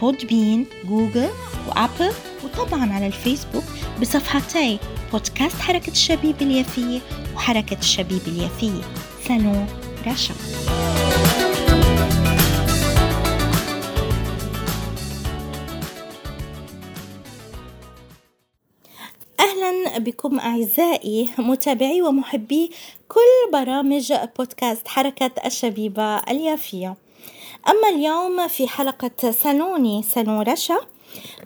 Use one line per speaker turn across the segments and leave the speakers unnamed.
Podbean جوجل وابل وطبعا على الفيسبوك بصفحتي بودكاست حركة الشبيب اليافية وحركة الشبيب اليافية. سالون رشا. أهلا بكم أعزائي متابعي ومحبي كل برامج بودكاست حركة الشبيبة اليافية. أما اليوم في حلقة سالوني سالون رشا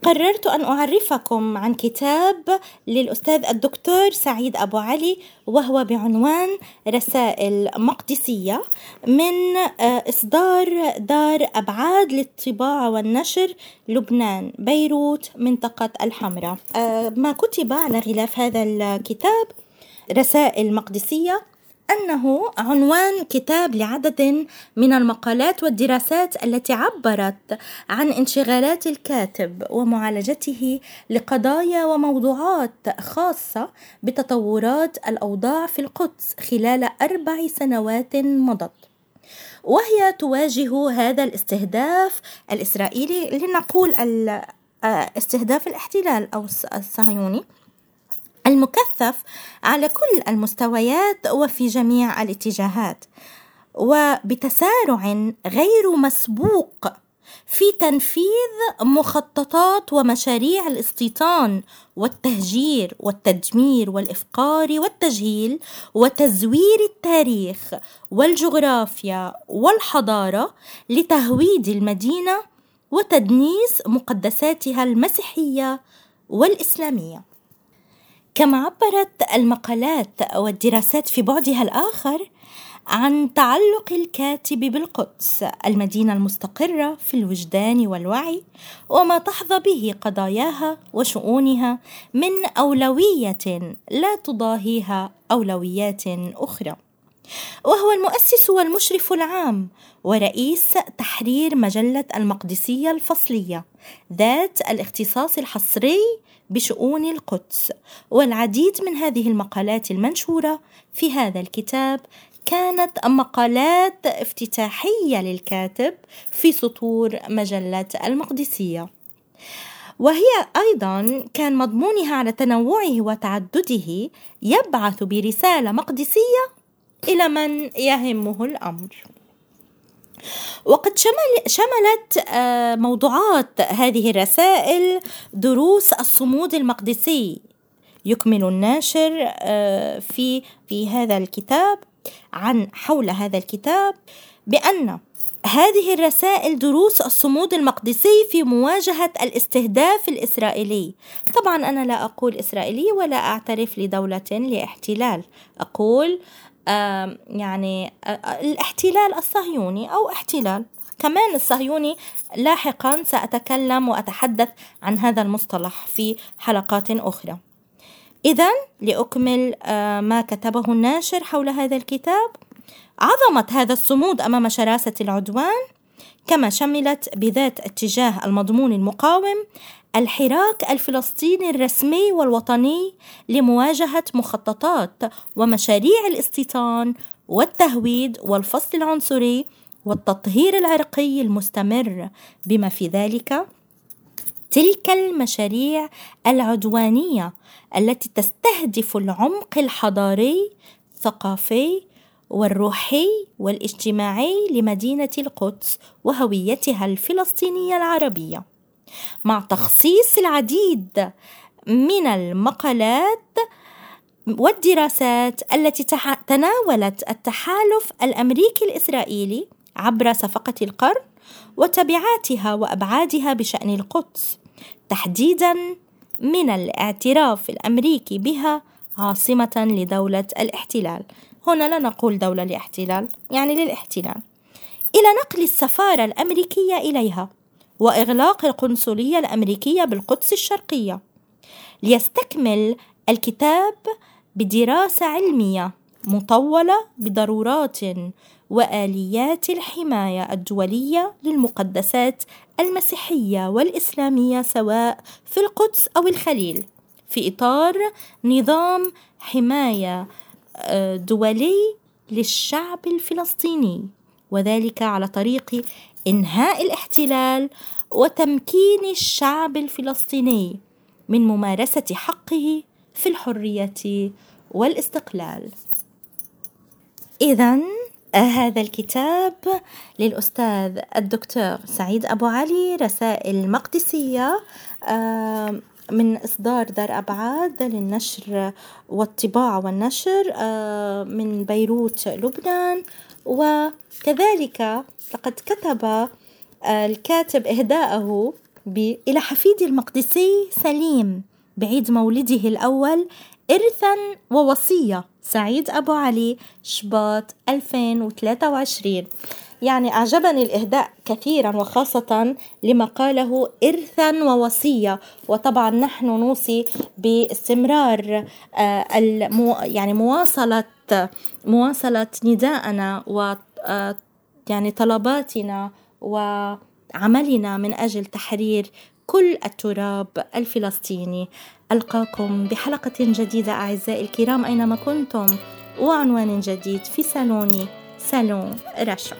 قررت أن أعرفكم عن كتاب للأستاذ الدكتور سعيد أبو علي وهو بعنوان رسائل مقدسية من آه، إصدار دار أبعاد للطباعة والنشر لبنان بيروت منطقة الحمراء. آه، ما كتب على غلاف هذا الكتاب رسائل مقدسية أنه عنوان كتاب لعدد من المقالات والدراسات التي عبرت عن انشغالات الكاتب ومعالجته لقضايا وموضوعات خاصة بتطورات الأوضاع في القدس خلال أربع سنوات مضت. وهي تواجه هذا الاستهداف الإسرائيلي لنقول استهداف الاحتلال أو الصهيوني المكثف على كل المستويات وفي جميع الاتجاهات وبتسارع غير مسبوق في تنفيذ مخططات ومشاريع الاستيطان والتهجير والتدمير والإفقار والتجهيل وتزوير التاريخ والجغرافيا والحضارة لتهويد المدينة وتدنيس مقدساتها المسيحية والإسلامية. كما عبرت المقالات والدراسات في بعدها الآخر عن تعلق الكاتب بالقدس المدينة المستقرة في الوجدان والوعي وما تحظى به قضاياها وشؤونها من أولوية لا تضاهيها أولويات أخرى. وهو المؤسس والمشرف العام ورئيس تحرير مجلة المقدسية الفصلية ذات الاختصاص الحصري بشؤون القدس. والعديد من هذه المقالات المنشورة في هذا الكتاب كانت مقالات افتتاحية للكاتب في سطور مجلة المقدسية. وهي أيضا كان مضمونها على تنوعه وتعدده يبعث برسالة مقدسية إلى من يهمه الأمر. وقد شمل شملت آه، موضوعات هذه الرسائل دروس الصمود المقدسي يكمل الناشر آه، في في هذا الكتاب عن حول هذا الكتاب بأن هذه الرسائل دروس الصمود المقدسي في مواجهة الاستهداف الإسرائيلي. طبعا أنا لا أقول إسرائيلي ولا أعترف لدولة لإحتلال. أقول يعني الاحتلال الصهيوني أو احتلال. كمان الصهيوني لاحقا سأتكلم وأتحدث عن هذا المصطلح في حلقات أخرى. إذا لأكمل ما كتبه الناشر حول هذا الكتاب عظمة هذا الصمود أمام شراسة العدوان كما شملت بذات اتجاه المضمون المقاوم الحراك الفلسطيني الرسمي والوطني لمواجهة مخططات ومشاريع الاستيطان والتهويد والفصل العنصري والتطهير العرقي المستمر. بما في ذلك تلك المشاريع العدوانية التي تستهدف العمق الحضاري الثقافي والروحي والاجتماعي لمدينة القدس وهويتها الفلسطينية العربية. مع تخصيص العديد من المقالات والدراسات التي تناولت التحالف الأمريكي الإسرائيلي عبر صفقة القرن وتبعاتها وأبعادها بشأن القدس تحديدا من الاعتراف الأمريكي بها عاصمة لدولة الاحتلال. هنا لا نقول دولة الاحتلال يعني للاحتلال. إلى نقل السفارة الأمريكية إليها. وإغلاق القنصلية الأمريكية بالقدس الشرقية ليستكمل الكتاب بدراسة علمية مطولة بضرورات وآليات الحماية الدولية للمقدسات المسيحية والإسلامية سواء في القدس أو الخليل في إطار نظام حماية آه، دولي للشعب الفلسطيني وذلك على طريق إنهاء الاحتلال وتمكين الشعب الفلسطيني من ممارسة حقه في الحرية والاستقلال. اذا هذا الكتاب للأستاذ الدكتور سعيد أبو علي رسائل مقدسية من إصدار دار أبعاد للنشر والطباعة والنشر من بيروت لبنان. وكذلك لقد كتب آه، الكاتب إهداءه إلى حفيد المقدسي سليم بعيد مولده الأول إرثا ووصية سعيد أبو علي شباط 2023 يعني أعجبني الإهداء كثيرا وخاصة لما قاله إرثا ووصية. وطبعا نحن نوصي باستمرار آه، يعني مواصلة مواصلة نداءنا و آه، يعني طلباتنا وعملنا من أجل تحرير كل التراب الفلسطيني. ألقاكم بحلقة جديدة أعزائي الكرام أينما كنتم وعنوان جديد في صالوني صالون رشا.